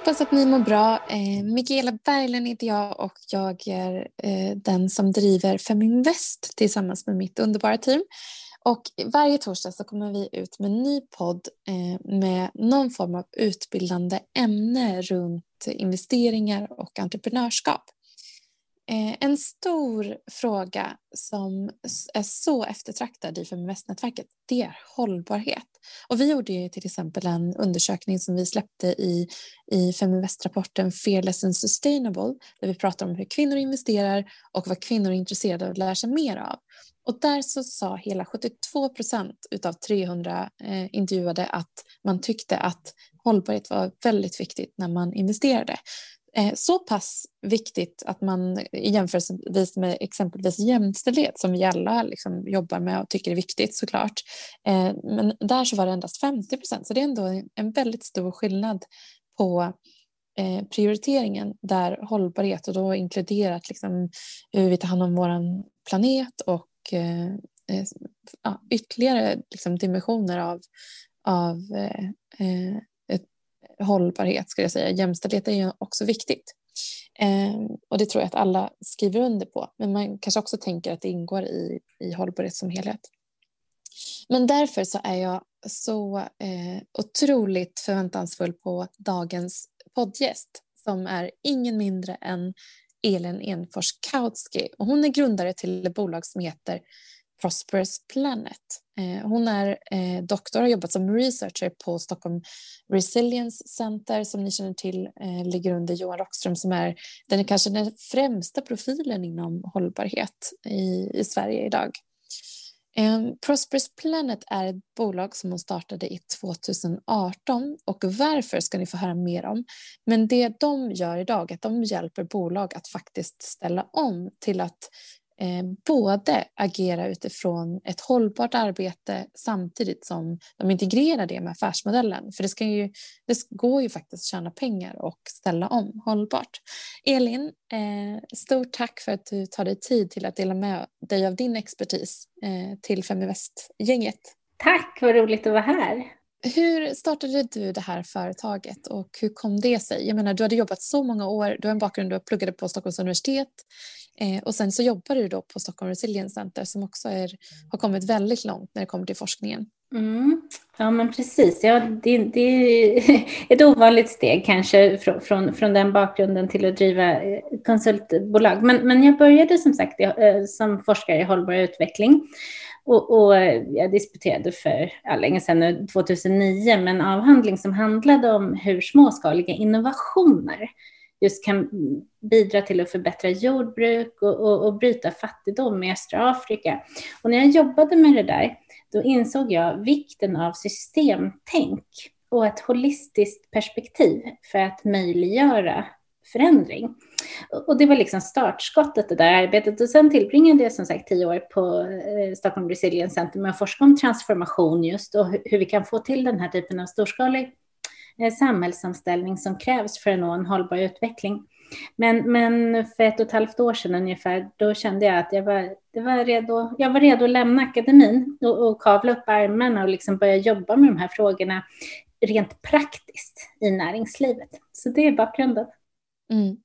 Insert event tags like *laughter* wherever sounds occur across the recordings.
Hoppas att ni mår bra. Eh, Mikaela Berglund heter jag och jag är eh, den som driver Feminvest tillsammans med mitt underbara team. Och varje torsdag så kommer vi ut med en ny podd eh, med någon form av utbildande ämne runt investeringar och entreprenörskap. Eh, en stor fråga som är så eftertraktad i Feminvestnätverket det är hållbarhet. Och vi gjorde ju till exempel en undersökning som vi släppte i, i Feminvest-rapporten Fearless and Sustainable där vi pratar om hur kvinnor investerar och vad kvinnor är intresserade av att lära sig mer av. Och där så sa hela 72 procent av 300 eh, intervjuade att man tyckte att hållbarhet var väldigt viktigt när man investerade. Eh, så pass viktigt att man i jämförelse med exempelvis jämställdhet som vi alla liksom jobbar med och tycker är viktigt såklart. Eh, men där så var det endast 50 procent så det är ändå en väldigt stor skillnad på eh, prioriteringen där hållbarhet och då inkluderat liksom hur vi tar hand om vår planet och ja, ytterligare liksom dimensioner av, av hållbarhet ska jag säga. Jämställdhet är ju också viktigt. Eh, och det tror jag att alla skriver under på. Men man kanske också tänker att det ingår i, i hållbarhet som helhet. Men därför så är jag så eh, otroligt förväntansfull på dagens poddgäst som är ingen mindre än Elin Enfors Kautsky. Och hon är grundare till ett bolag som heter Prosperous Planet. Eh, hon är eh, doktor och har jobbat som researcher på Stockholm Resilience Center som ni känner till eh, ligger under Johan Rockström som är den är kanske den främsta profilen inom hållbarhet i, i Sverige idag. Ehm, Prosperous Planet är ett bolag som hon startade i 2018 och varför ska ni få höra mer om. Men det de gör idag är att de hjälper bolag att faktiskt ställa om till att Eh, både agera utifrån ett hållbart arbete samtidigt som de integrerar det med affärsmodellen. För det, ska ju, det går ju faktiskt att tjäna pengar och ställa om hållbart. Elin, eh, stort tack för att du tar dig tid till att dela med dig av din expertis eh, till Feminvest-gänget. Tack, vad roligt att vara här. Hur startade du det här företaget och hur kom det sig? Jag menar, du hade jobbat så många år, du har en bakgrund, du pluggade på Stockholms universitet eh, och sen så jobbar du då på Stockholm Resilience Center som också är, har kommit väldigt långt när det kommer till forskningen. Mm. Ja, men precis. Ja, det, det, är *laughs* ett ovanligt steg kanske från, från, från den bakgrunden till att driva eh, konsultbolag. Men, men jag började som sagt eh, som forskare i hållbar utveckling och, och, eh, jag disputerade för ja, länge sedan, nu, 2009, med en avhandling som handlade om hur småskaliga innovationer just kan bidra till att förbättra jordbruk och, och, och bryta fattigdom i östra Afrika. Och när jag jobbade med det där, då insåg jag vikten av systemtänk och ett holistiskt perspektiv för att möjliggöra förändring. Och det var liksom startskottet, det där arbetet. Och sen tillbringade jag som sagt tio år på eh, Stockholm Resilience Center med att forska om transformation just och hur vi kan få till den här typen av storskalig eh, samhällsomställning som krävs för att nå en hållbar utveckling. Men, men för ett och ett halvt år sedan ungefär, då kände jag att jag var, det var, redo, jag var redo att lämna akademin och, och kavla upp ärmarna och liksom börja jobba med de här frågorna rent praktiskt i näringslivet. Så det är bakgrunden. Mm.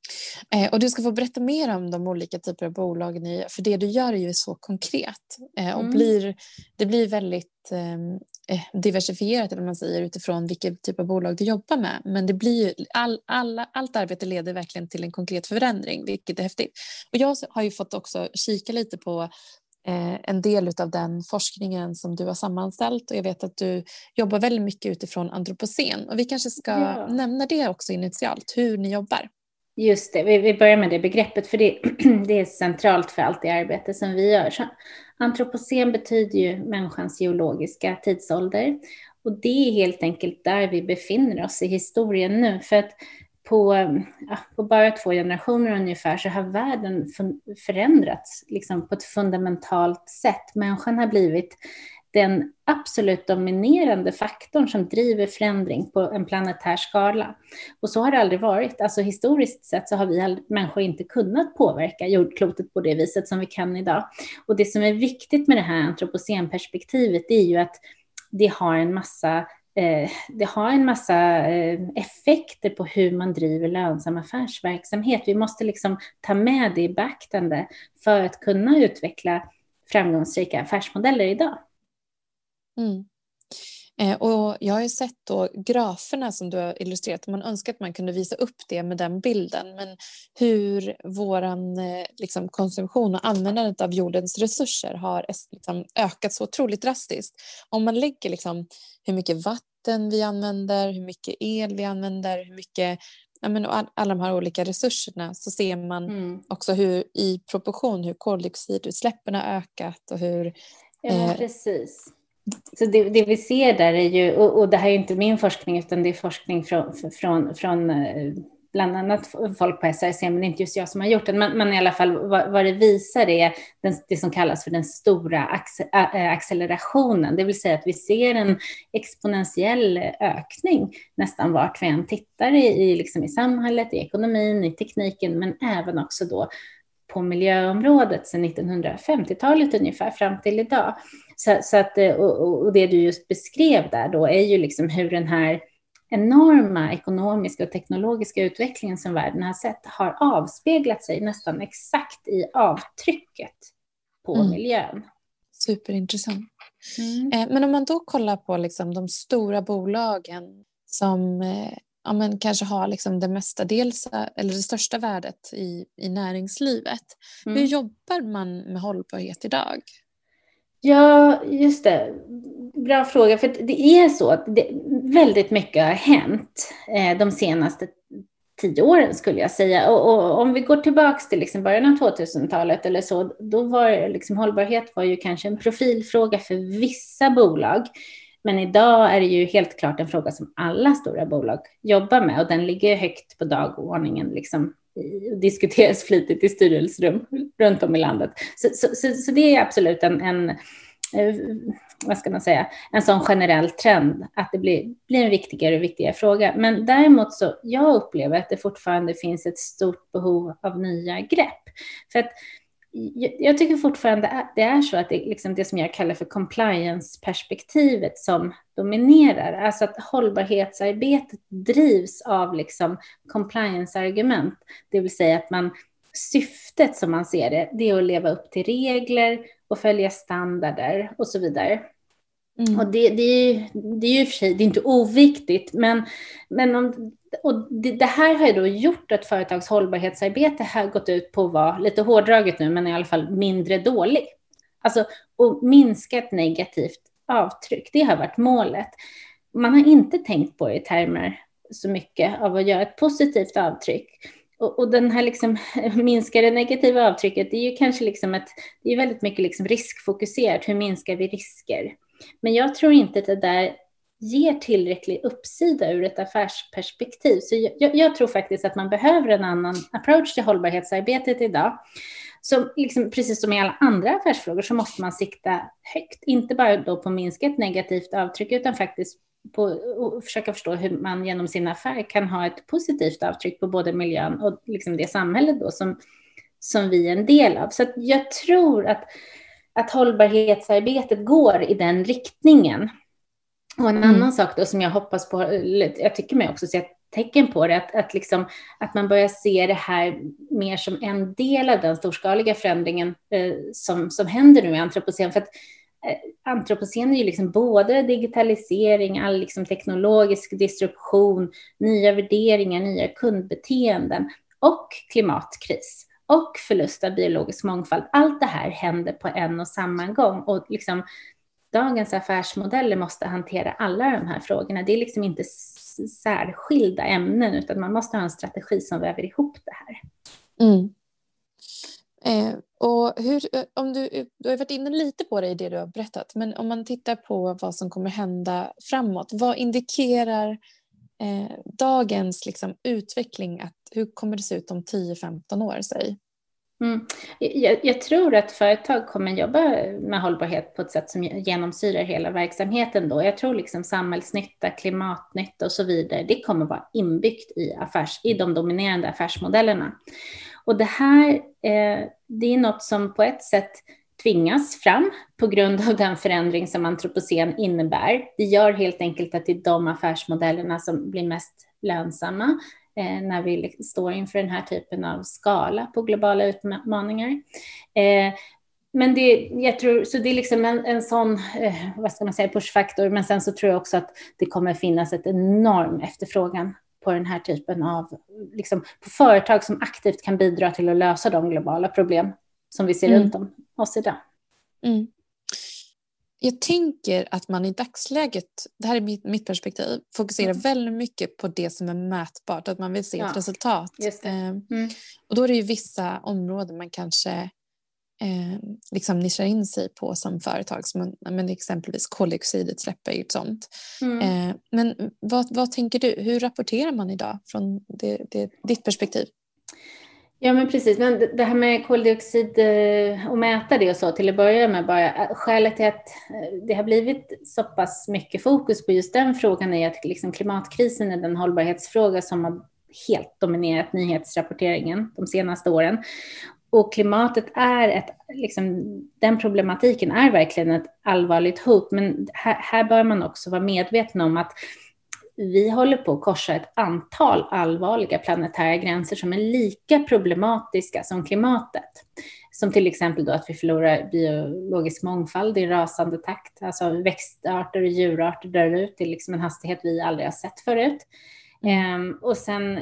Eh, och du ska få berätta mer om de olika typer av bolag ni för det du gör är ju så konkret eh, och mm. blir, det blir väldigt ehm, eh, diversifierat eller man säger utifrån vilken typ av bolag du jobbar med. Men det blir ju, all, alla, allt arbete leder verkligen till en konkret förändring, vilket är häftigt. Och jag har ju fått också kika lite på eh, en del av den forskningen som du har sammanställt och jag vet att du jobbar väldigt mycket utifrån antropocen och vi kanske ska ja. nämna det också initialt, hur ni jobbar. Just det, vi, vi börjar med det begreppet, för det, *clears throat* det är centralt för allt det arbete som vi gör. Så antropocen betyder ju människans geologiska tidsålder. Och det är helt enkelt där vi befinner oss i historien nu. För att på, ja, på bara två generationer ungefär så har världen förändrats liksom på ett fundamentalt sätt. Människan har blivit den absolut dominerande faktorn som driver förändring på en planetär skala. Och så har det aldrig varit. Alltså historiskt sett så har vi människor inte kunnat påverka jordklotet på det viset som vi kan idag. Och det som är viktigt med det här antropocenperspektivet är ju att det har en massa eh, det har en massa eh, effekter på hur man driver lönsam affärsverksamhet. Vi måste liksom ta med det i beaktande för att kunna utveckla framgångsrika affärsmodeller idag. Mm. Eh, och jag har ju sett då graferna som du har illustrerat. Man önskar att man kunde visa upp det med den bilden. Men hur vår eh, liksom, konsumtion och användandet av jordens resurser har liksom, ökat så otroligt drastiskt. Om man lägger liksom, hur mycket vatten vi använder, hur mycket el vi använder, hur mycket ja, men, alla de här olika resurserna så ser man mm. också hur i proportion hur koldioxidutsläppen har ökat och hur... Ja, eh, precis så det, det, vi ser där är ju, och, och, det här är inte min forskning utan det är forskning från, från, från eh, bland annat folk på SRC, men det är inte just jag som har gjort den. Men, men i alla fall vad, vad det visar är den, det som kallas för den stora eh, accelerationen, det vill säga att vi ser en exponentiell ökning nästan vart vi än tittar i, i, liksom i samhället, i ekonomin, i tekniken, men även också då på miljöområdet sedan 1950-talet ungefär fram till idag. Så, så att, eh, och, och, det du just beskrev där då är ju liksom hur den här enorma ekonomiska och teknologiska utvecklingen som världen har sett har avspeglat sig nästan exakt i avtrycket på mm. miljön. Superintressant. Mm. Eh, men om man då kollar på liksom de stora bolagen som eh, ja, men kanske har liksom det mesta dels, eller det största värdet i, i näringslivet. Mm. Hur jobbar man med hållbarhet idag? Ja, just det. Bra fråga, för det är så att det, väldigt mycket har hänt eh, de senaste tio åren skulle jag säga. Och, och om vi går tillbaka till liksom början av 2000-talet eller så, då var liksom hållbarhet var ju kanske en profilfråga för vissa bolag. Men idag är det ju helt klart en fråga som alla stora bolag jobbar med och den ligger högt på dagordningen liksom Eh, diskuteras flitigt i styrelserum runt om i landet. Så, så, så, så det är absolut en, en, eh, vad ska man säga, en sån generell trend att det blir, blir en viktigare och viktigare fråga. Men däremot så, jag upplever att det fortfarande finns ett stort behov av nya grepp. För att jag tycker fortfarande att det är så att det är liksom det som jag kallar för compliance-perspektivet som dominerar. Alltså att hållbarhetsarbetet drivs av liksom compliance-argument. Det vill säga att man, syftet som man ser det, det är att leva upp till regler och följa standarder och så vidare. Mm. Och det, det, är, det är ju i och för sig det är inte oviktigt, men, men om, och det, det, här har ju då gjort att företags hållbarhetsarbete har gått ut på att vara, lite hårdraget nu, men i alla fall mindre dålig. Alltså att minska ett negativt avtryck, det har varit målet. Man har inte tänkt på det i termer så mycket av att göra ett positivt avtryck. Och, och den här liksom *laughs* minska det negativa avtrycket, det är ju kanske liksom ett, det är väldigt mycket liksom riskfokuserat, hur minskar vi risker? Men jag tror inte att det där ger tillräcklig uppsida ur ett affärsperspektiv. Så jag, jag, tror faktiskt att man behöver en annan approach till hållbarhetsarbetet idag. Så liksom, precis som i alla andra affärsfrågor så måste man sikta högt, inte bara då på minskat negativt avtryck utan faktiskt på att försöka förstå hur man genom sin affär kan ha ett positivt avtryck på både miljön och liksom det samhälle då som, som vi är en del av. Så jag tror att, att hållbarhetsarbetet går i den riktningen. Och en mm. annan sak då som jag hoppas på, jag tycker mig också se tecken på det, att, att, liksom, att man börjar se det här mer som en del av den storskaliga förändringen eh, som, som händer nu i antropocen. För att eh, antropocen är ju liksom både digitalisering, all liksom teknologisk disruption, nya värderingar, nya kundbeteenden och klimatkris och förlust av biologisk mångfald. Allt det här händer på en och samma gång och liksom dagens affärsmodeller måste hantera alla de här frågorna. Det är liksom inte särskilda ämnen, utan man måste ha en strategi som väver ihop det här. Mm. Eh, och hur, eh, om du, du har varit inne lite på det i det du har berättat, men om man tittar på vad som kommer hända framåt, vad indikerar eh, dagens liksom, utveckling? Att, hur kommer det se ut om 10-15 år? Säg? Mm. Jag, jag, tror att företag kommer jobba med hållbarhet på ett sätt som genomsyrar hela verksamheten. Då. Jag tror liksom samhällsnytta, klimatnytta och så vidare, det kommer vara inbyggt i, affärs, i de dominerande affärsmodellerna. Och det här, eh, det är något som på ett sätt tvingas fram på grund av den förändring som antropocen innebär. Det gör helt enkelt att det är de affärsmodellerna som blir mest lönsamma eh, när vi liksom står inför den här typen av skala på globala utmaningar. Eh, men det, jag tror, så det är liksom en, en sån, eh, vad ska man säga, pushfaktor. Men sen så tror jag också att det kommer finnas ett enorm efterfrågan på den här typen av, liksom, på företag som aktivt kan bidra till att lösa de globala problem som vi ser mm. runt om oss idag. Mm. Jag tänker att man i dagsläget, det här är mitt, mitt perspektiv, fokuserar mm. väldigt mycket på det som är mätbart, att man vill se ja, ett resultat. Ehm, mm. Och då är det ju vissa områden man kanske eh, liksom nischar in sig på som företag, som men exempelvis koldioxidutsläpp är ju ett sånt. Eh, men vad, vad tänker du, hur rapporterar man idag från det, det, ditt perspektiv? Ja, men precis. Men det här med koldioxid eh, och mäta det och så till att börja med bara. Eh, skälet till att eh, det har blivit så pass mycket fokus på just den frågan är att liksom klimatkrisen är den hållbarhetsfråga som har helt dominerat nyhetsrapporteringen de senaste åren. Och klimatet är ett, liksom, den problematiken är verkligen ett allvarligt hot. Men här, här bör man också vara medveten om att vi håller på att korsa ett antal allvarliga planetära gränser som är lika problematiska som klimatet. Som till exempel då att vi förlorar biologisk mångfald i rasande takt, alltså växtarter och djurarter dör ut i liksom en hastighet vi aldrig har sett förut. Um, och sen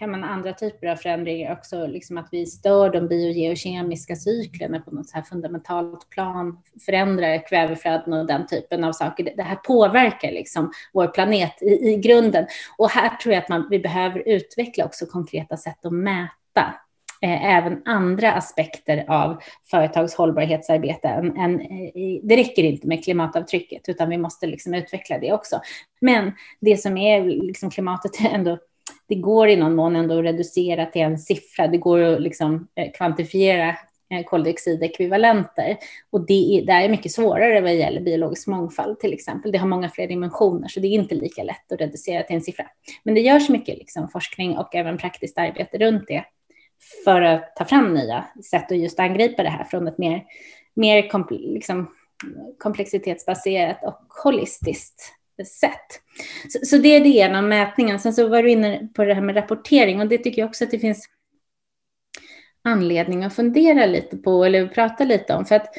har man andra typer av förändringar också, liksom att vi stör de biogeokemiska cyklerna på något så här fundamentalt plan, förändrar kväveflöden och den typen av saker. Det här påverkar liksom vår planet i, i grunden. Och här tror jag att man, vi behöver utveckla också konkreta sätt att mäta Eh, även andra aspekter av företags hållbarhetsarbete. Än, än, eh, det räcker inte med klimatavtrycket, utan vi måste liksom utveckla det också. Men det som är liksom klimatet ändå det går i någon mån ändå att reducera till en siffra. Det går att liksom eh, kvantifiera koldioxidekvivalenter. Och det är, det är mycket svårare vad gäller biologisk mångfald till exempel. Det har många fler dimensioner, så det är inte lika lätt att reducera till en siffra. Men det görs mycket liksom, forskning och även praktiskt arbete runt det för att ta fram nya sätt att just angripa det här från ett mer, mer kompl liksom, komplexitetsbaserat och holistiskt sätt. Så, så, det är det ena om mätningen. Sen så var du inne på det här med rapportering och det tycker jag också att det finns anledning att fundera lite på eller prata lite om. För att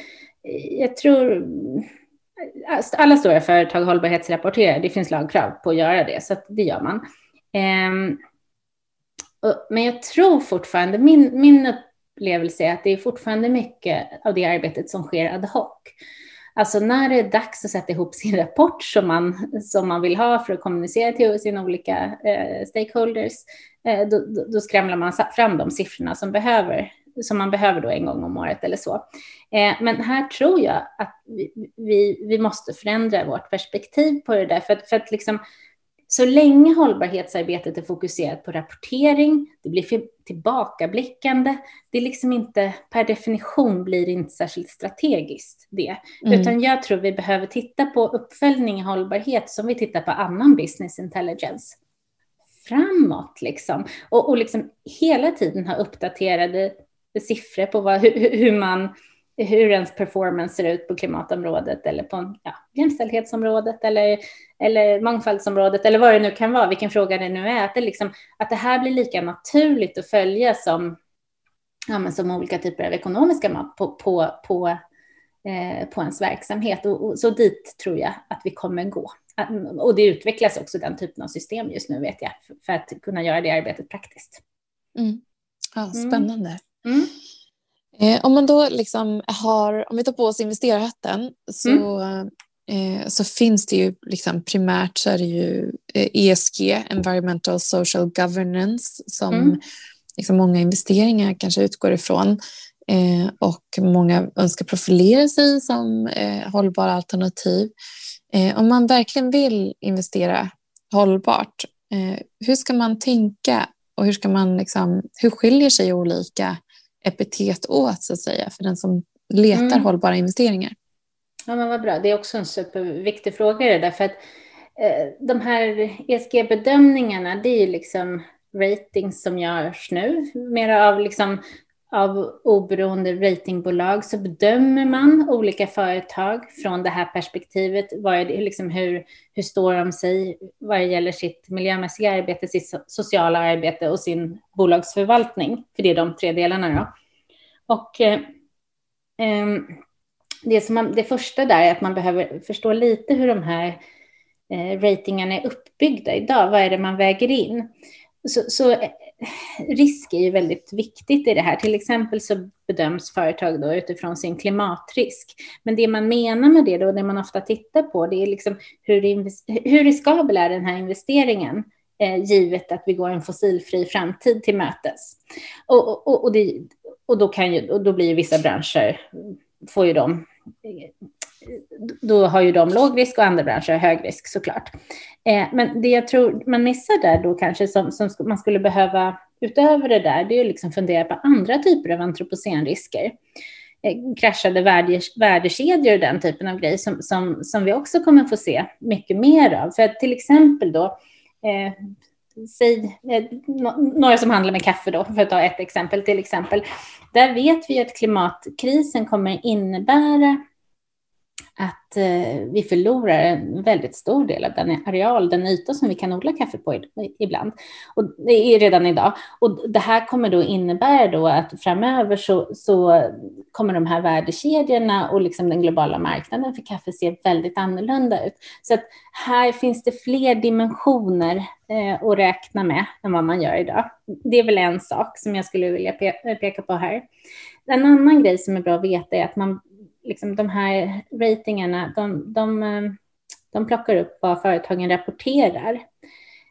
eh, jag tror alltså, alla stora företag hållbarhetsrapporterar. Det finns lagkrav på att göra det, så det gör man. Um, men jag tror fortfarande, min, min upplevelse är att det är fortfarande mycket av det arbetet som sker ad hoc. Alltså när det är dags att sätta ihop sin rapport som man, som man vill ha för att kommunicera till sina olika eh, stakeholders, eh, då, då, skramlar man fram de siffrorna som, behöver, som man behöver då en gång om året eller så. Eh, men här tror jag att vi, vi, vi, måste förändra vårt perspektiv på det där, för, för att liksom, så länge hållbarhetsarbetet är fokuserat på rapportering, det blir tillbakablickande, det är liksom inte, per definition blir det inte särskilt strategiskt det. Mm. Utan jag tror vi behöver titta på uppföljning i hållbarhet som vi tittar på annan business intelligence. Framåt liksom. Och, och liksom hela tiden ha uppdaterade siffror på vad, hur, hur man hur ens performance ser ut på klimatområdet eller på ja, jämställdhetsområdet eller, eller mångfaldsområdet eller vad det nu kan vara, vilken fråga det nu är, att det, liksom, att det här blir lika naturligt att följa som, ja, som olika typer av ekonomiska mått på, på, på, eh, på ens verksamhet. Och, och, så dit tror jag att vi kommer gå. Och det utvecklas också den typen av system just nu, vet jag, för, för att kunna göra det arbetet praktiskt. Mm. Ja, spännande. Mm. Mm. Eh, om man då liksom har, om vi tar på oss investerarhatten så, mm. eh, så finns det ju liksom primärt så är det ju eh, ESG, Environmental Social Governance, som mm. liksom många investeringar kanske utgår ifrån. Eh, och många önskar profilera sig som eh, hållbara alternativ. Eh, om man verkligen vill investera hållbart, hur ska man tänka och hur, ska man liksom, hur skiljer sig olika epitet åt så att säga för den som letar mm. hållbara investeringar. Ja, men vad bra. Det är också en superviktig fråga det där, för att eh, de här ESG-bedömningarna, det är ju liksom ratings som görs nu, mer av liksom av oberoende ratingbolag så bedömer man olika företag från det här perspektivet. Vad är det, liksom hur, hur står de sig vad det gäller sitt miljömässiga arbete, sitt sociala arbete och sin bolagsförvaltning? För det är de tre delarna. Då. Och eh, eh, det, som man, det första där är att man behöver förstå lite hur de här eh, ratingarna är uppbyggda idag. Vad är det man väger in? Så, så, risk är ju väldigt viktigt i det här. Till exempel så bedöms företag då utifrån sin klimatrisk. Men det man menar med det då, det man ofta tittar på, det är liksom hur, hur riskabel är den här investeringen? Eh, givet att vi går en fossilfri framtid till mötes. Och, och, och, det, och, då, kan ju, och då blir ju vissa branscher, får ju de då har ju de låg risk och andra branscher hög risk såklart. Eh, men det jag tror man missar där då kanske som, som man skulle behöva utöver det där, det är att liksom fundera på andra typer av antropocenrisker. Eh, kraschade värdekedjor och den typen av grejer som, som, som vi också kommer få se mycket mer av. För att till exempel då, eh, säg, eh, några som handlar med kaffe då, för att ta ett exempel till exempel. Där vet vi att klimatkrisen kommer innebära att eh, vi förlorar en väldigt stor del av den areal, den yta som vi kan odla kaffe på ibland. Och det är redan idag. Och det här kommer då innebära då att framöver så, så kommer de här värdekedjorna och liksom den globala marknaden för kaffe se väldigt annorlunda ut. Så att här finns det fler dimensioner eh, att räkna med än vad man gör idag. Det är väl en sak som jag skulle vilja pe peka på här. En annan grej som är bra att veta är att man liksom de här ratingarna, de, de, eh, de plockar upp vad företagen rapporterar.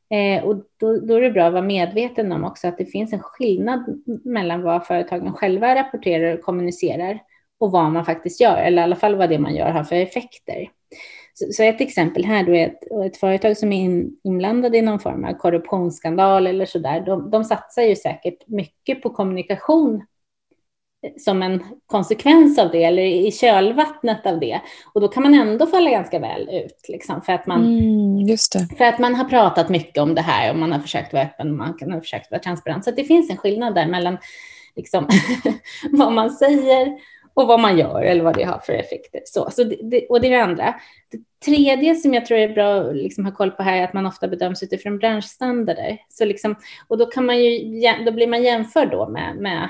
Eh, och då, då, är det bra att vara medveten om också att det finns en skillnad mellan vad företagen själva rapporterar och kommunicerar och vad man faktiskt gör, eller i alla fall vad det man gör har för effekter. Så, så ett exempel här då är ett, ett företag som är in, inblandade i någon form av korruptionsskandal eller så där, de, de satsar ju säkert mycket på kommunikation som en konsekvens av det eller i kölvattnet av det. Och då kan man ändå falla ganska väl ut. Liksom, för, att man, mm, för att man har pratat mycket om det här och man har försökt vara öppen och man har försökt vara transparent. Så det finns en skillnad där mellan liksom, *laughs* vad man säger och vad man gör eller vad det har för effekter. Så, så det, och det är det andra. Det tredje som jag tror är bra att liksom ha koll på här är att man ofta bedöms utifrån branschstandarder. Så liksom, och då, kan man ju, då blir man jämförd då med, med eh,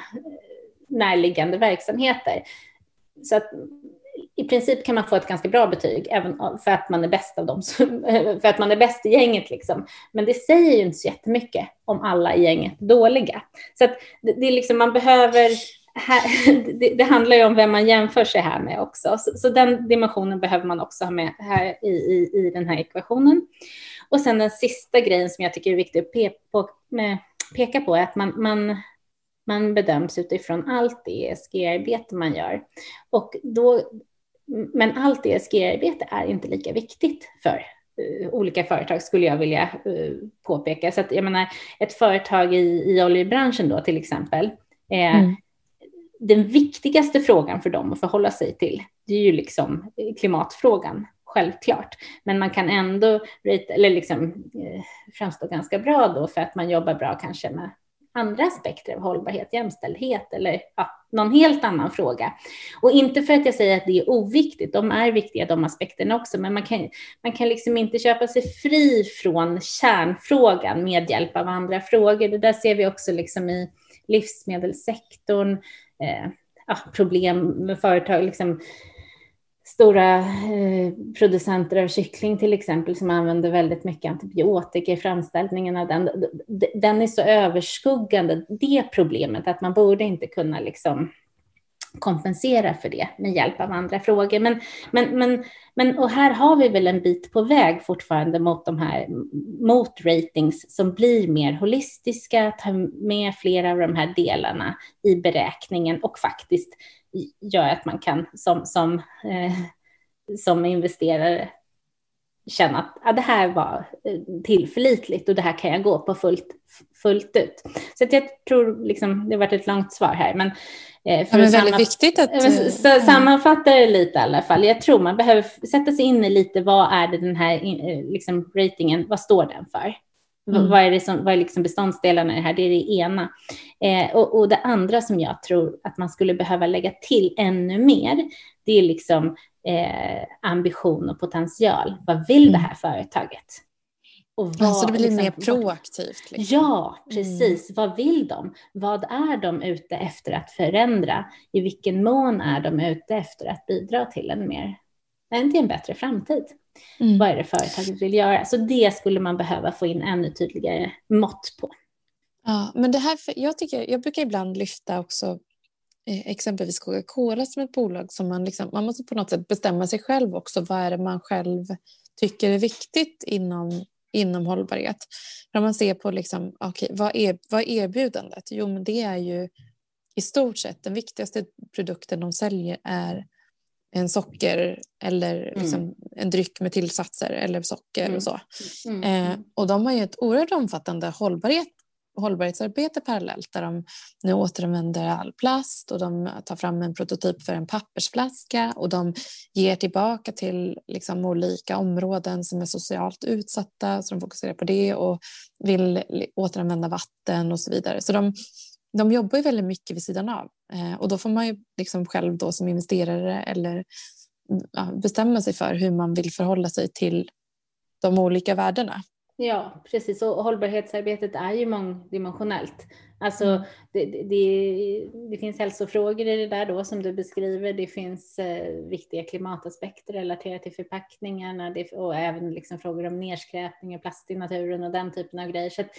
närliggande verksamheter. Så att i princip kan man få ett ganska bra betyg även för att man är bäst av dem, *laughs* för att man är bäst i gänget. Liksom. Men det säger ju inte så jättemycket om alla i gänget är dåliga. Så att det, det är liksom, man behöver här, *laughs* det, det, handlar ju om vem man jämför sig här med också. Så, så, den dimensionen behöver man också ha med här i, i, i den här ekvationen. Och sen den sista grejen som jag tycker är viktig att pe på, med, peka på är att man, man man bedöms utifrån allt det ESG-arbete man gör. Och då, men allt ESG-arbete är inte lika viktigt för uh, olika företag skulle jag vilja uh, påpeka. Så att jag menar, ett företag i, i oljebranschen då till exempel, eh, mm den viktigaste frågan för dem att förhålla sig till, det är ju liksom klimatfrågan självklart. Men man kan ändå eller liksom, eh, framstå ganska bra då för att man jobbar bra kanske med andra aspekter av hållbarhet, jämställdhet eller ja, någon helt annan fråga. Och inte för att jag säger att det är oviktigt, de är viktiga de aspekterna också, men man kan, man kan liksom inte köpa sig fri från kärnfrågan med hjälp av andra frågor. Det där ser vi också liksom i livsmedelssektorn, eh, ja, problem med företag, liksom, stora eh, producenter av kyckling till exempel som använder väldigt mycket antibiotika i framställningen av den. Den är så överskuggande, det problemet, att man borde inte kunna liksom kompensera för det med hjälp av andra frågor. Men, men, men, men och här har vi väl en bit på väg fortfarande mot de här mot ratings som blir mer holistiska, tar med flera av de här delarna i beräkningen och faktiskt gör att man kan som, som, eh, som investerare känna att ja, det här var eh, tillförlitligt och det här kan jag gå på fullt, fullt ut. Så jag tror, liksom, det har varit ett långt svar här, men eh, för ja, väldigt viktigt att... Eh, sammanfatta det lite i alla fall. Jag tror man behöver sätta sig in i lite vad är det den här liksom, ratingen, vad står den för? Mm. Vad är, det som, vad är liksom beståndsdelarna i det här? Det är det ena. Eh, och, och, det andra som jag tror att man skulle behöva lägga till ännu mer, det är liksom eh, ambition och potential. Vad vill det mm. här företaget? Och vad, alltså det blir liksom, mer proaktivt? Liksom. Ja, mm. precis. Mm. Vad vill de? Vad är de ute efter att förändra? I vilken mån är de ute efter att bidra till en mer, till en bättre framtid? Mm. Vad är det företaget vill göra? Så det skulle man behöva få in ännu tydligare mått på. Ja, men det här, jag, tycker, jag brukar ibland lyfta också eh, exempelvis Coca-Cola som ett bolag som man, liksom, man måste på något sätt bestämma sig själv också. Vad är det man själv tycker är viktigt inom, inom hållbarhet? När man ser på liksom, okay, vad, är, vad är erbjudandet? Jo, men det är ju i stort sett den viktigaste produkten de säljer är en socker eller mm. liksom mm. en dryck med tillsatser eller socker mm. och så. Mm. Eh, och de har ju ett oerhört omfattande hållbarhet, hållbarhetsarbete parallellt där de nu återanvänder all plast och de tar fram en prototyp för en pappersflaska och de ger tillbaka till liksom olika områden som är socialt utsatta så de fokuserar på det och vill återanvända vatten och så vidare. Så de, de jobbar ju väldigt mycket vid sidan av eh, och då får man ju liksom själv då som investerare eller bestämma sig för hur man vill förhålla sig till de olika värdena. Ja, precis. Och hållbarhetsarbetet är ju mångdimensionellt. Alltså, mm. det, det, det, finns hälsofrågor i det där då som du beskriver. Det finns eh, viktiga klimataspekter relaterat till förpackningarna det, och även liksom frågor om nedskräpning och plast i naturen och den typen av grejer. Så att,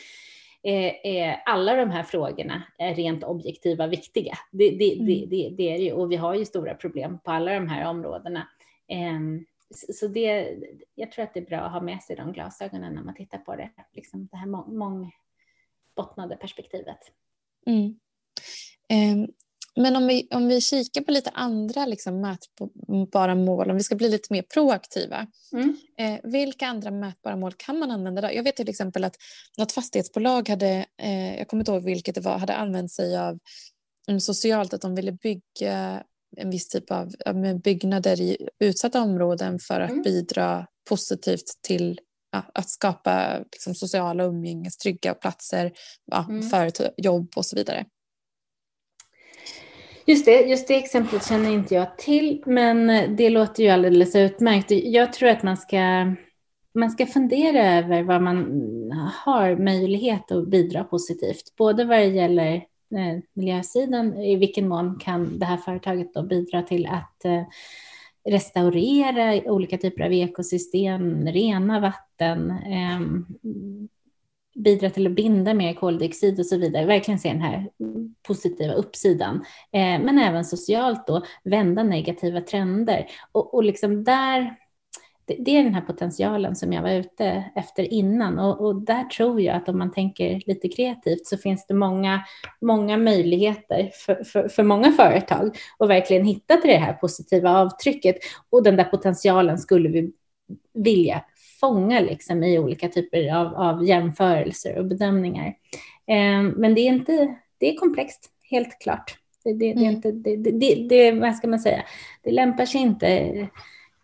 eh, alla de här frågorna är rent objektiva viktiga. Det, mm. det, är det ju, och vi har ju stora problem på alla de här områdena. Eh, så det, jag tror att det är bra att ha med sig de glasögonen när man tittar på det, liksom det här mångbottnade perspektivet. Mm. Eh, men om vi, om vi kikar på lite andra liksom, mätbara mål, om vi ska bli lite mer proaktiva. Mm. Eh, vilka andra mätbara mål kan man använda? Då? Jag vet till exempel att något fastighetsbolag hade, eh, jag kommer inte ihåg vilket det var, hade använt sig av um, socialt att de ville bygga en viss typ av byggnader i utsatta områden för att mm. bidra positivt till ja, att skapa liksom, sociala umgänges, trygga platser ja, mm. för jobb och så vidare. Just det, just det exemplet känner inte jag till, men det låter ju alldeles utmärkt. Jag tror att man ska, man ska fundera över vad man har möjlighet att bidra positivt, både vad det gäller Eh, miljösidan, i vilken mån kan det här företaget då bidra till att eh, restaurera olika typer av ekosystem, rena vatten, eh, bidra till att binda mer koldioxid och så vidare. Verkligen se den här positiva uppsidan. Eh, men även socialt då vända negativa trender. Och, och liksom där, det, det, är den här potentialen som jag var ute efter innan. Och, och, där tror jag att om man tänker lite kreativt så finns det många, många möjligheter för, för, för många företag att verkligen hitta till det här positiva avtrycket. Och den där potentialen skulle vi vilja fånga liksom i olika typer av, av jämförelser och bedömningar. Eh, men det är inte, det är komplext, helt klart. Det, det, mm. det, är inte, det, det, det, vad ska man säga, det lämpar sig inte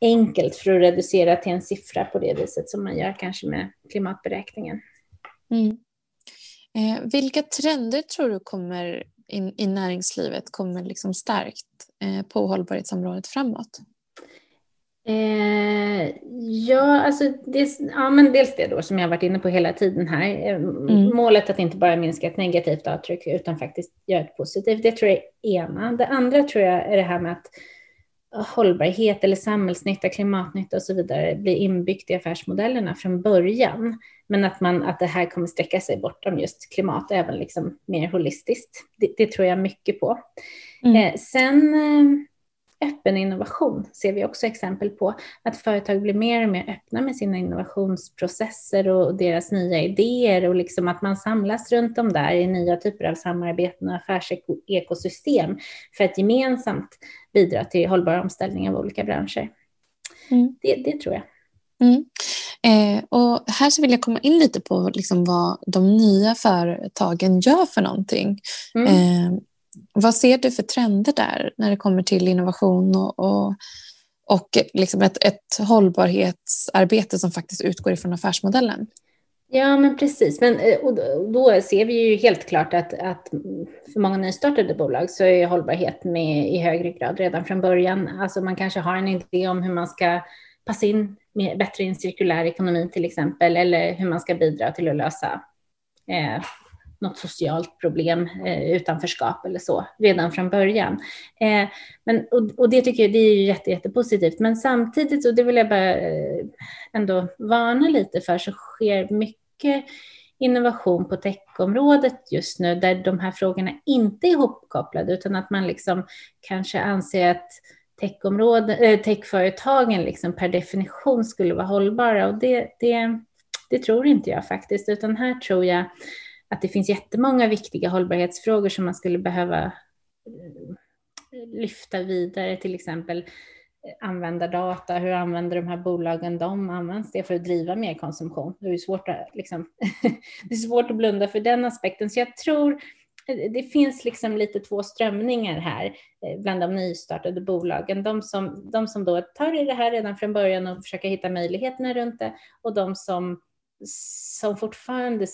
enkelt för att reducera till en siffra på det viset som man gör kanske med klimatberäkningen. Mm. Eh, vilka trender tror du kommer in, i näringslivet kommer liksom starkt eh, på hållbarhetsområdet framåt? Eh, ja, alltså det, ja, men dels det då som jag varit inne på hela tiden här. Eh, mm. Målet att inte bara minska ett negativt avtryck utan faktiskt göra ett positivt. Det tror jag är ena. Det andra tror jag är det här med att hållbarhet eller samhällsnytta, klimatnytta och så vidare blir inbyggt i affärsmodellerna från början. Men att, man, att det här kommer sträcka sig bortom just klimat, även liksom mer holistiskt. Det, det tror jag mycket på. Mm. Eh, sen eh, öppen innovation ser vi också exempel på. Att företag blir mer och mer öppna med sina innovationsprocesser och deras nya idéer och liksom att man samlas runt om där i nya typer av samarbeten och affärsekosystem för att gemensamt bidra till hållbar omställning av olika branscher. Mm. Det, det, tror jag. Mm. Eh, och här så vill jag komma in lite på liksom vad de nya företagen gör för någonting. Mm. Eh, vad ser du för trender där när det kommer till innovation och, och, och liksom ett, ett hållbarhetsarbete som faktiskt utgår ifrån affärsmodellen? Ja, men precis. Men, eh, och då ser vi ju helt klart att, att för många nystartade bolag så är hållbarhet med i högre grad redan från början. Alltså man kanske har en idé om hur man ska passa in bättre i en cirkulär ekonomi till exempel, eller hur man ska bidra till att lösa eh, något socialt problem, eh, utanförskap eller så, redan från början. Eh, men, och, och, det tycker jag det är ju jätte, jättepositivt. Men samtidigt, och det vill jag bara eh, ändå varna lite för, så sker mycket innovation på techområdet just nu, där de här frågorna inte är ihopkopplade, utan att man liksom kanske anser att eh, techföretagen liksom per definition skulle vara hållbara. Och det, det, det tror inte jag faktiskt, utan här tror jag att det finns jättemånga viktiga hållbarhetsfrågor som man skulle behöva eh, lyfta vidare, till exempel eh, använda användardata, hur använder de här bolagen dem? Används det för att driva mer konsumtion? Det är svårt att, liksom, *laughs* det är svårt att blunda för den aspekten. Så jag tror eh, det finns liksom lite två strömningar här bland de nystartade bolagen. De som, de som då tar i det här redan från början och försöker hitta möjligheterna runt det och de som, som fortfarande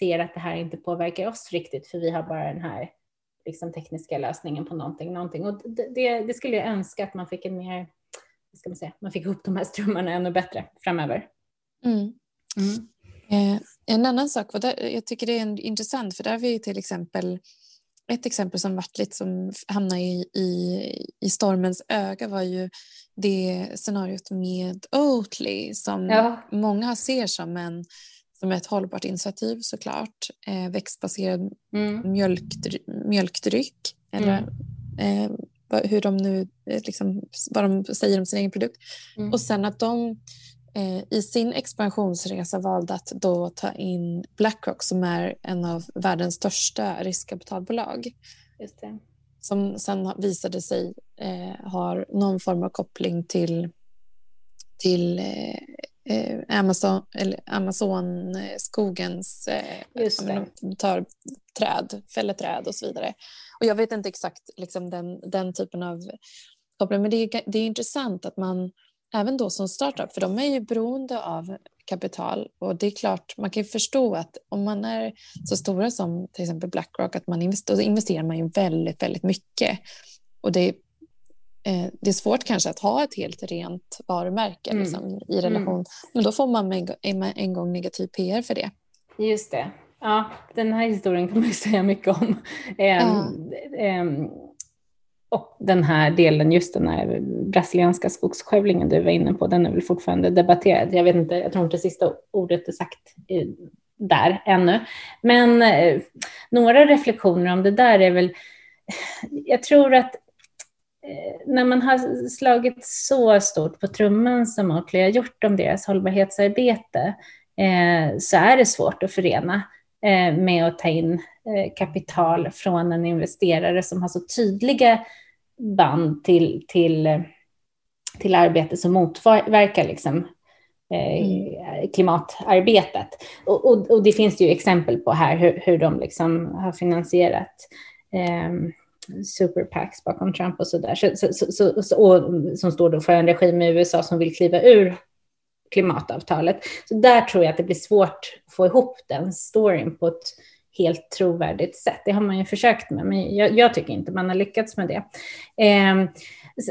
ser att det här inte påverkar oss riktigt, för vi har bara den här liksom, tekniska lösningen på någonting. någonting. Och det, det, skulle jag önska att man fick en mer, ska man säga, man fick ihop de här strömmarna ännu bättre framöver. Mm. Mm. Eh, en annan sak, och där, jag tycker det är intressant, för där har vi till exempel ett exempel som varit lite som hamnade i, i, i stormens öga var ju det scenariot med Oatly som ja. många ser som en som är ett hållbart initiativ såklart. Eh, växtbaserad mm. mjölkdryck, mjölkdryck eller mm. eh, hur de nu, eh, liksom, vad de säger om sin egen produkt. Mm. Och sen att de eh, i sin expansionsresa valde att då ta in Blackrock som är en av världens största riskkapitalbolag. Just det. Som sen visade sig eh, har någon form av koppling till till eh, Amazon, eller Amazonskogens eh, tar träd, fäller träd och så vidare. Och jag vet inte exakt liksom, den, den typen av koppling, men det är, det är intressant att man även då som startup, för de är ju beroende av kapital och det är klart, man kan ju förstå att om man är så stora som till exempel Blackrock, att man investerar, investerar man ju väldigt, väldigt mycket och det eh, det är svårt kanske att ha ett helt rent varumärke mm. liksom, i relation. Mm. Men då får man en, en gång negativ PR för det. Just det. Ja, den här historien kan man ju *laughs* säga mycket om. Um, um, och den här delen, just den här brasilianska skogsskövlingen du var inne på, den är väl fortfarande debatterad. Jag vet inte, jag tror inte sista ordet är sagt där ännu. Men eh, några reflektioner om det där är väl, jag tror att Eh, när man har slagit så stort på trumman som Oakley har gjort om deras hållbarhetsarbete eh, så är det svårt att förena eh, med att ta in eh, kapital från en investerare som har så tydliga band till, till, till arbete som motverkar liksom, eh, mm. klimatarbetet. Och, och, och, det finns ju exempel på här hur, hur de liksom har finansierat eh, superpacks bakom Trump och så där, så, så, så, och, som står då för en regim i USA som vill kliva ur klimatavtalet. Så där tror jag att det blir svårt att få ihop den storyn på ett helt trovärdigt sätt. Det har man ju försökt med, men jag, jag tycker inte man har lyckats med det. Eh,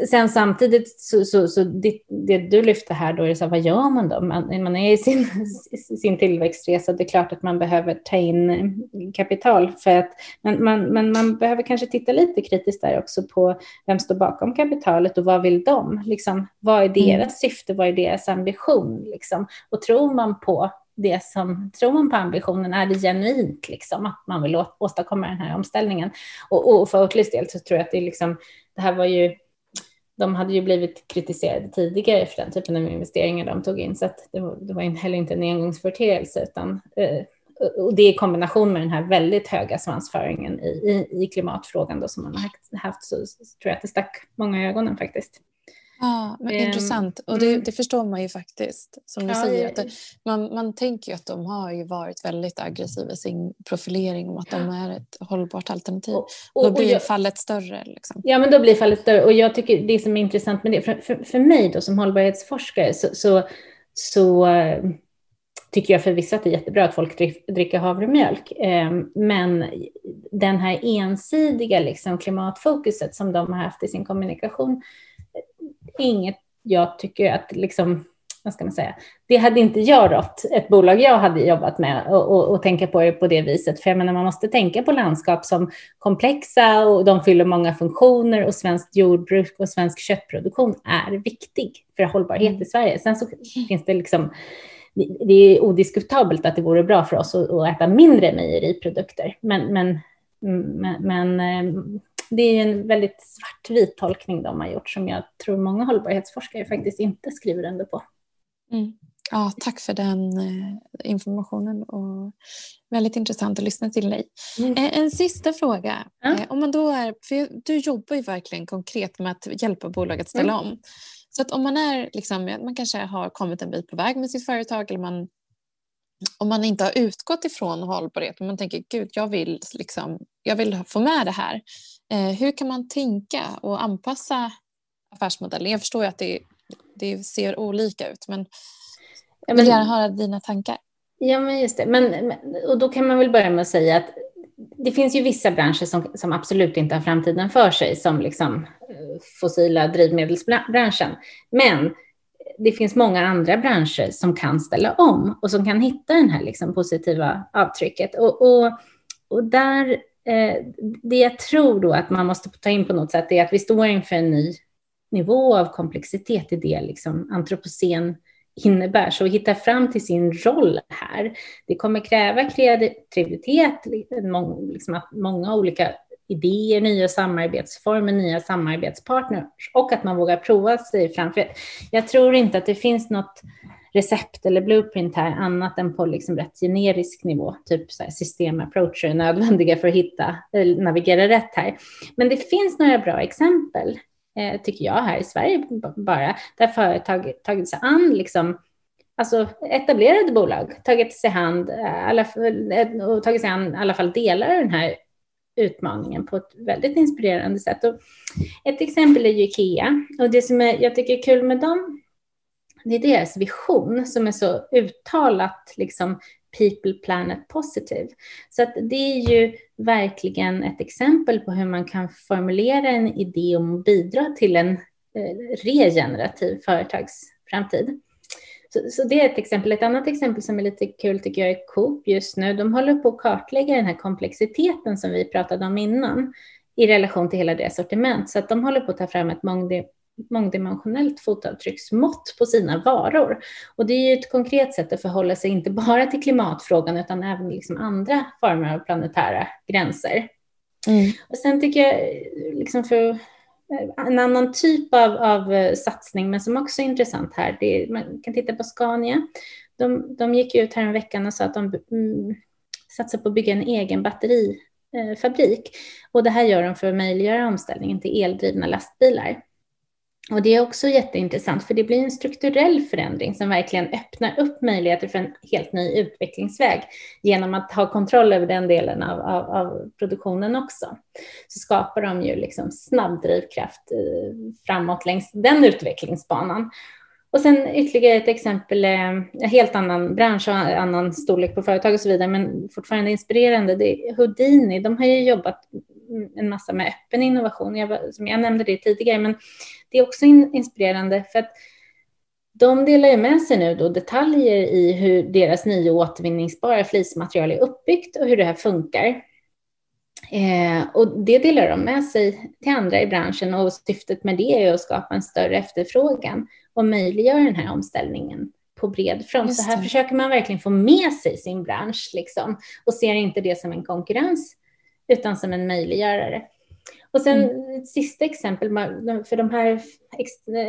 Sen samtidigt så, så, så det, det, du lyfter här då är så här, vad gör man då? Man, man är i sin, *laughs* sin tillväxtresa, det är klart att man behöver ta in kapital för att, men man, men man behöver kanske titta lite kritiskt där också på vem står bakom kapitalet och vad vill de? Liksom, vad är deras mm. syfte? Vad är deras ambition? Liksom? Och tror man på det som, tror man på ambitionen, är det genuint liksom, att man vill åstadkomma den här omställningen? Och, och för Oaklys del så tror jag att det, är liksom, det här var ju de hade ju blivit kritiserade tidigare för den typen av investeringar de tog in, så att det, var, det var heller inte en engångsföreteelse, utan eh, och det i kombination med den här väldigt höga svansföringen i, i, i klimatfrågan då, som man har haft, så, så tror jag att det stack många i ögonen faktiskt. Ja, men um, intressant. Och det, mm. det, förstår man ju faktiskt. Som du ja, säger, att det, man, man tänker ju att de har ju varit väldigt aggressiva i sin profilering om att de är ett hållbart alternativ. Och, och, då blir och jag, fallet större. Liksom. Ja, men då blir fallet större. Och jag tycker det som är intressant med det, för, för, för mig då som hållbarhetsforskare så, så, så tycker jag förvisso att det är jättebra att folk dricker havremjölk. Ehm, men den här ensidiga liksom, klimatfokuset som de har haft i sin kommunikation, inget jag tycker att liksom, vad ska man säga, det hade inte jag rått ett bolag jag hade jobbat med och, och, och, tänka på det på det viset. För jag menar, man måste tänka på landskap som komplexa och de fyller många funktioner och svenskt jordbruk och svensk köttproduktion är viktig för hållbarhet mm. i Sverige. Sen så finns det liksom det är odiskutabelt att det vore bra för oss att, äta mindre mejeriprodukter. Men, men, men, men eh, det är en väldigt svartvit tolkning de har gjort som jag tror många hållbarhetsforskare faktiskt inte skriver under på. Mm. Ja, tack för den eh, informationen och väldigt intressant att lyssna till dig. Mm. En, en, sista fråga. Eh, om man då är, för du jobbar ju verkligen konkret med att hjälpa bolag att ställa mm. om. Så att om man är liksom, man kanske har kommit en bit på väg med sitt företag eller man om man inte har utgått ifrån hållbarhet men man tänker gud jag vill, liksom, jag vill få med det här. Eh, hur kan man tänka och anpassa affärsmodellen? Jag förstår ju att det, det ser olika ut men jag vill gärna höra dina tankar. Ja men just det, men, och då kan man väl börja med att säga att det finns ju vissa branscher som, som absolut inte har framtiden för sig, som liksom eh, fossila drivmedelsbranschen. Men det finns många andra branscher som kan ställa om och som kan hitta det här liksom positiva avtrycket. Och, och, och där, Eh, det jag tror då att man måste ta in på något sätt är att vi står inför en ny nivå av komplexitet i det liksom antropocen innebär. Så att hitta fram till sin roll här, det kommer kräva kreativitet, liksom många olika idéer, nya samarbetsformer, nya samarbetspartners och att man vågar prova sig fram. För jag tror inte att det finns något recept eller blueprint här annat än på liksom rätt generisk nivå, typ så här systemapproacher är nödvändiga för att hitta, eller navigera rätt här. Men det finns några bra exempel eh, tycker jag, här i Sverige bara, där företag tagit sig an liksom, alltså etablerade bolag, tagit sig, hand, eh, alla, eh, och tagit sig an i alla fall delar av den här utmaningen på ett väldigt inspirerande sätt. Och ett exempel är ju Ikea och det som jag tycker är kul med dem, det är deras vision som är så uttalat liksom people, planet, positive. Så att det är ju verkligen ett exempel på hur man kan formulera en idé om att bidra till en eh, regenerativ företagsframtid. Så, så, det är ett exempel. Ett annat exempel som är lite kul tycker jag är Coop just nu. De håller på att kartlägga den här komplexiteten som vi pratade om innan i relation till hela deras sortiment. Så att de håller på att ta fram ett mångdimensionellt fotavtrycksmått på sina varor. Och det är ju ett konkret sätt att förhålla sig inte bara till klimatfrågan utan även liksom andra former av planetära gränser. Mm. Och sen tycker jag, liksom för en annan typ av, av satsning, men som också är intressant här, det är, man kan titta på Scania. De, de gick ut här en veckan och sa att de mm, satsar på att bygga en egen batterifabrik. Och det här gör de för att möjliggöra omställningen till eldrivna lastbilar. Och det är också jätteintressant, för det blir en strukturell förändring som verkligen öppnar upp möjligheter för en helt ny utvecklingsväg genom att ha kontroll över den delen av, av, av produktionen också. Så skapar de ju liksom snabb drivkraft eh, framåt längs den utvecklingsbanan. Och sen ytterligare ett exempel, eh, en helt annan bransch och annan storlek på företag och så vidare, men fortfarande inspirerande. Det är Houdini, de har ju jobbat en massa med öppen innovation, jag, som jag nämnde det tidigare, men det är också in, inspirerande för att de delar ju med sig nu då detaljer i hur deras nya återvinningsbara flismaterial är uppbyggt och hur det här funkar. Eh, och det delar de med sig till andra i branschen och syftet med det är att skapa en större efterfrågan och möjliggöra den här omställningen på bred front. Så här försöker man verkligen få med sig sin bransch liksom, och ser inte det som en konkurrens utan som en möjliggörare. Och sen mm. ett sista exempel, för de här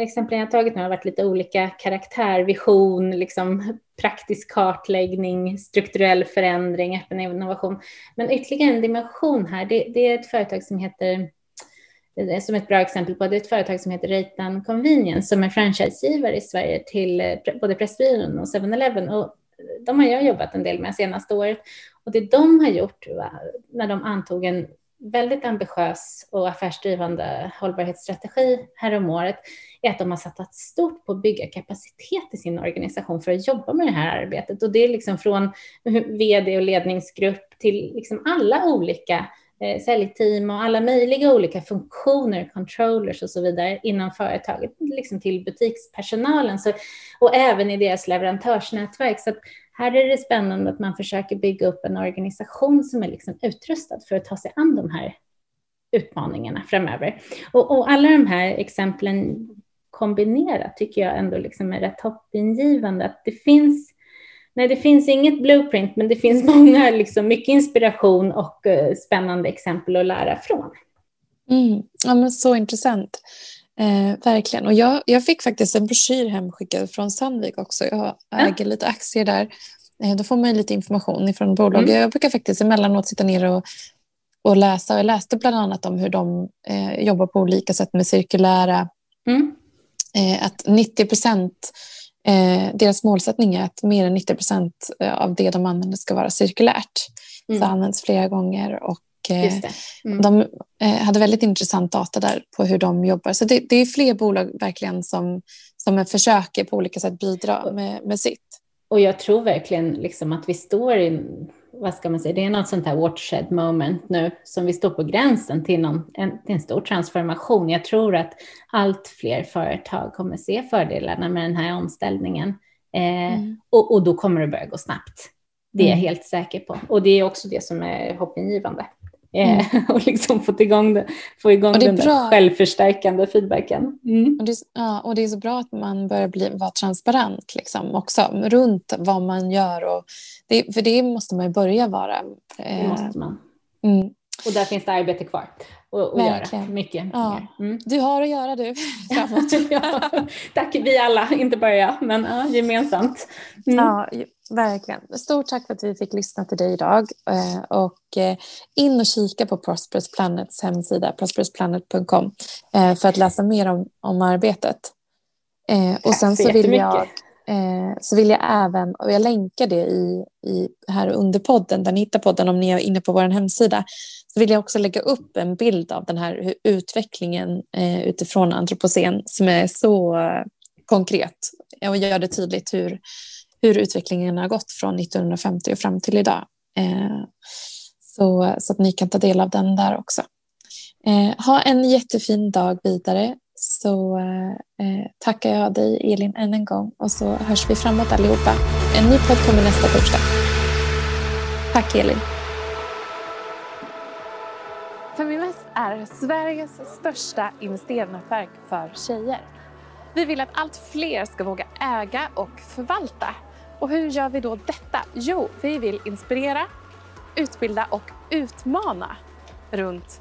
exemplen jag tagit nu har varit lite olika karaktär, vision, liksom praktisk kartläggning, strukturell förändring, öppen innovation. Men ytterligare en dimension här, det, det är ett företag som heter som ett bra exempel på det är ett företag som heter Reitan Convenience som är franchisegivare i Sverige till eh, både Pressbyrån och 7-Eleven. Och de har jag jobbat en del med senaste året. Och det de har gjort när de antog en väldigt ambitiös och affärsdrivande hållbarhetsstrategi häromåret är att de har satsat stort på att bygga kapacitet i sin organisation för att jobba med det här arbetet. Och det är liksom från vd och ledningsgrupp till liksom alla olika eh, säljteam och alla möjliga olika funktioner, controllers och så vidare inom företaget, liksom till butikspersonalen så, och även i deras leverantörsnätverk. Så här är det spännande att man försöker bygga upp en organisation som är liksom utrustad för att ta sig an de här utmaningarna framöver. Och, och alla de här exemplen kombinerat tycker jag ändå liksom är rätt hoppingivande. Att det finns, nej det finns inget blueprint, men det finns *laughs* många, liksom, mycket inspiration och uh, spännande exempel att lära från. Mm. Ja, men så intressant. Eh, verkligen. Och jag, jag fick faktiskt en broschyr hemskickad från Sandvik också. Jag äger ja. lite aktier där. Eh, då får man lite information från bolaget. Mm. Jag brukar faktiskt emellanåt sitta ner och, och läsa. Jag läste bland annat om hur de eh, jobbar på olika sätt med cirkulära mm eh, att 90 procent eh, deras målsättning är att mer än 90 procent eh, av det de använder ska vara cirkulärt. Mm. Så används flera gånger och mm. de eh, hade väldigt intressant data där på hur de jobbar. Så det, det är fler bolag verkligen som, som försöker på olika sätt bidra med, med sitt. Och jag tror verkligen liksom att vi står i vad ska man säga, det är något sånt här watershed moment nu som vi står på gränsen till, någon, en, till en stor transformation. Jag tror att allt fler företag kommer se fördelarna med den här omställningen eh, mm. och, och, då kommer det börja gå snabbt. Det är jag mm. helt säker på och det är också det som är hoppingivande. Mm. *laughs* och liksom få igång, det, få igång den där självförstärkande feedbacken. Mm. Och, det, ja, och det är så bra att man börjar bli, vara transparent liksom, också runt vad man gör. Och det, för det måste man ju börja vara. Det måste man. Mm. Och där finns det arbete kvar att göra. Mycket. Ja. Mm. Du har att göra du *laughs* framåt. ja, tack vi alla, inte bara jag, men ja, gemensamt. Mm. Ja, verkligen. Stort tack för att vi fick lyssna till dig idag. Eh, och eh, in och kika på Prosperous Planets hemsida, prosperousplanet.com, eh, för att läsa mer om, om arbetet. Och sen så vill jag Eh, så vill jag även, och jag länkar det i, i, här under podden, där ni hittar podden om ni är inne på vår hemsida, så vill jag också lägga upp en bild av den här utvecklingen eh, utifrån antropocen som är så eh, konkret och gör det tydligt hur, hur utvecklingen har gått från 1950 och fram till idag. Eh, så, så att ni kan ta del av den där också. Eh, ha en jättefin dag vidare så eh, tackar jag dig Elin än en gång och så hörs vi framåt allihopa. En ny podd kommer nästa torsdag. Tack Elin. Feminist är Sveriges största investeringsnätverk för tjejer. Vi vill att allt fler ska våga äga och förvalta. Och hur gör vi då detta? Jo, vi vill inspirera, utbilda och utmana runt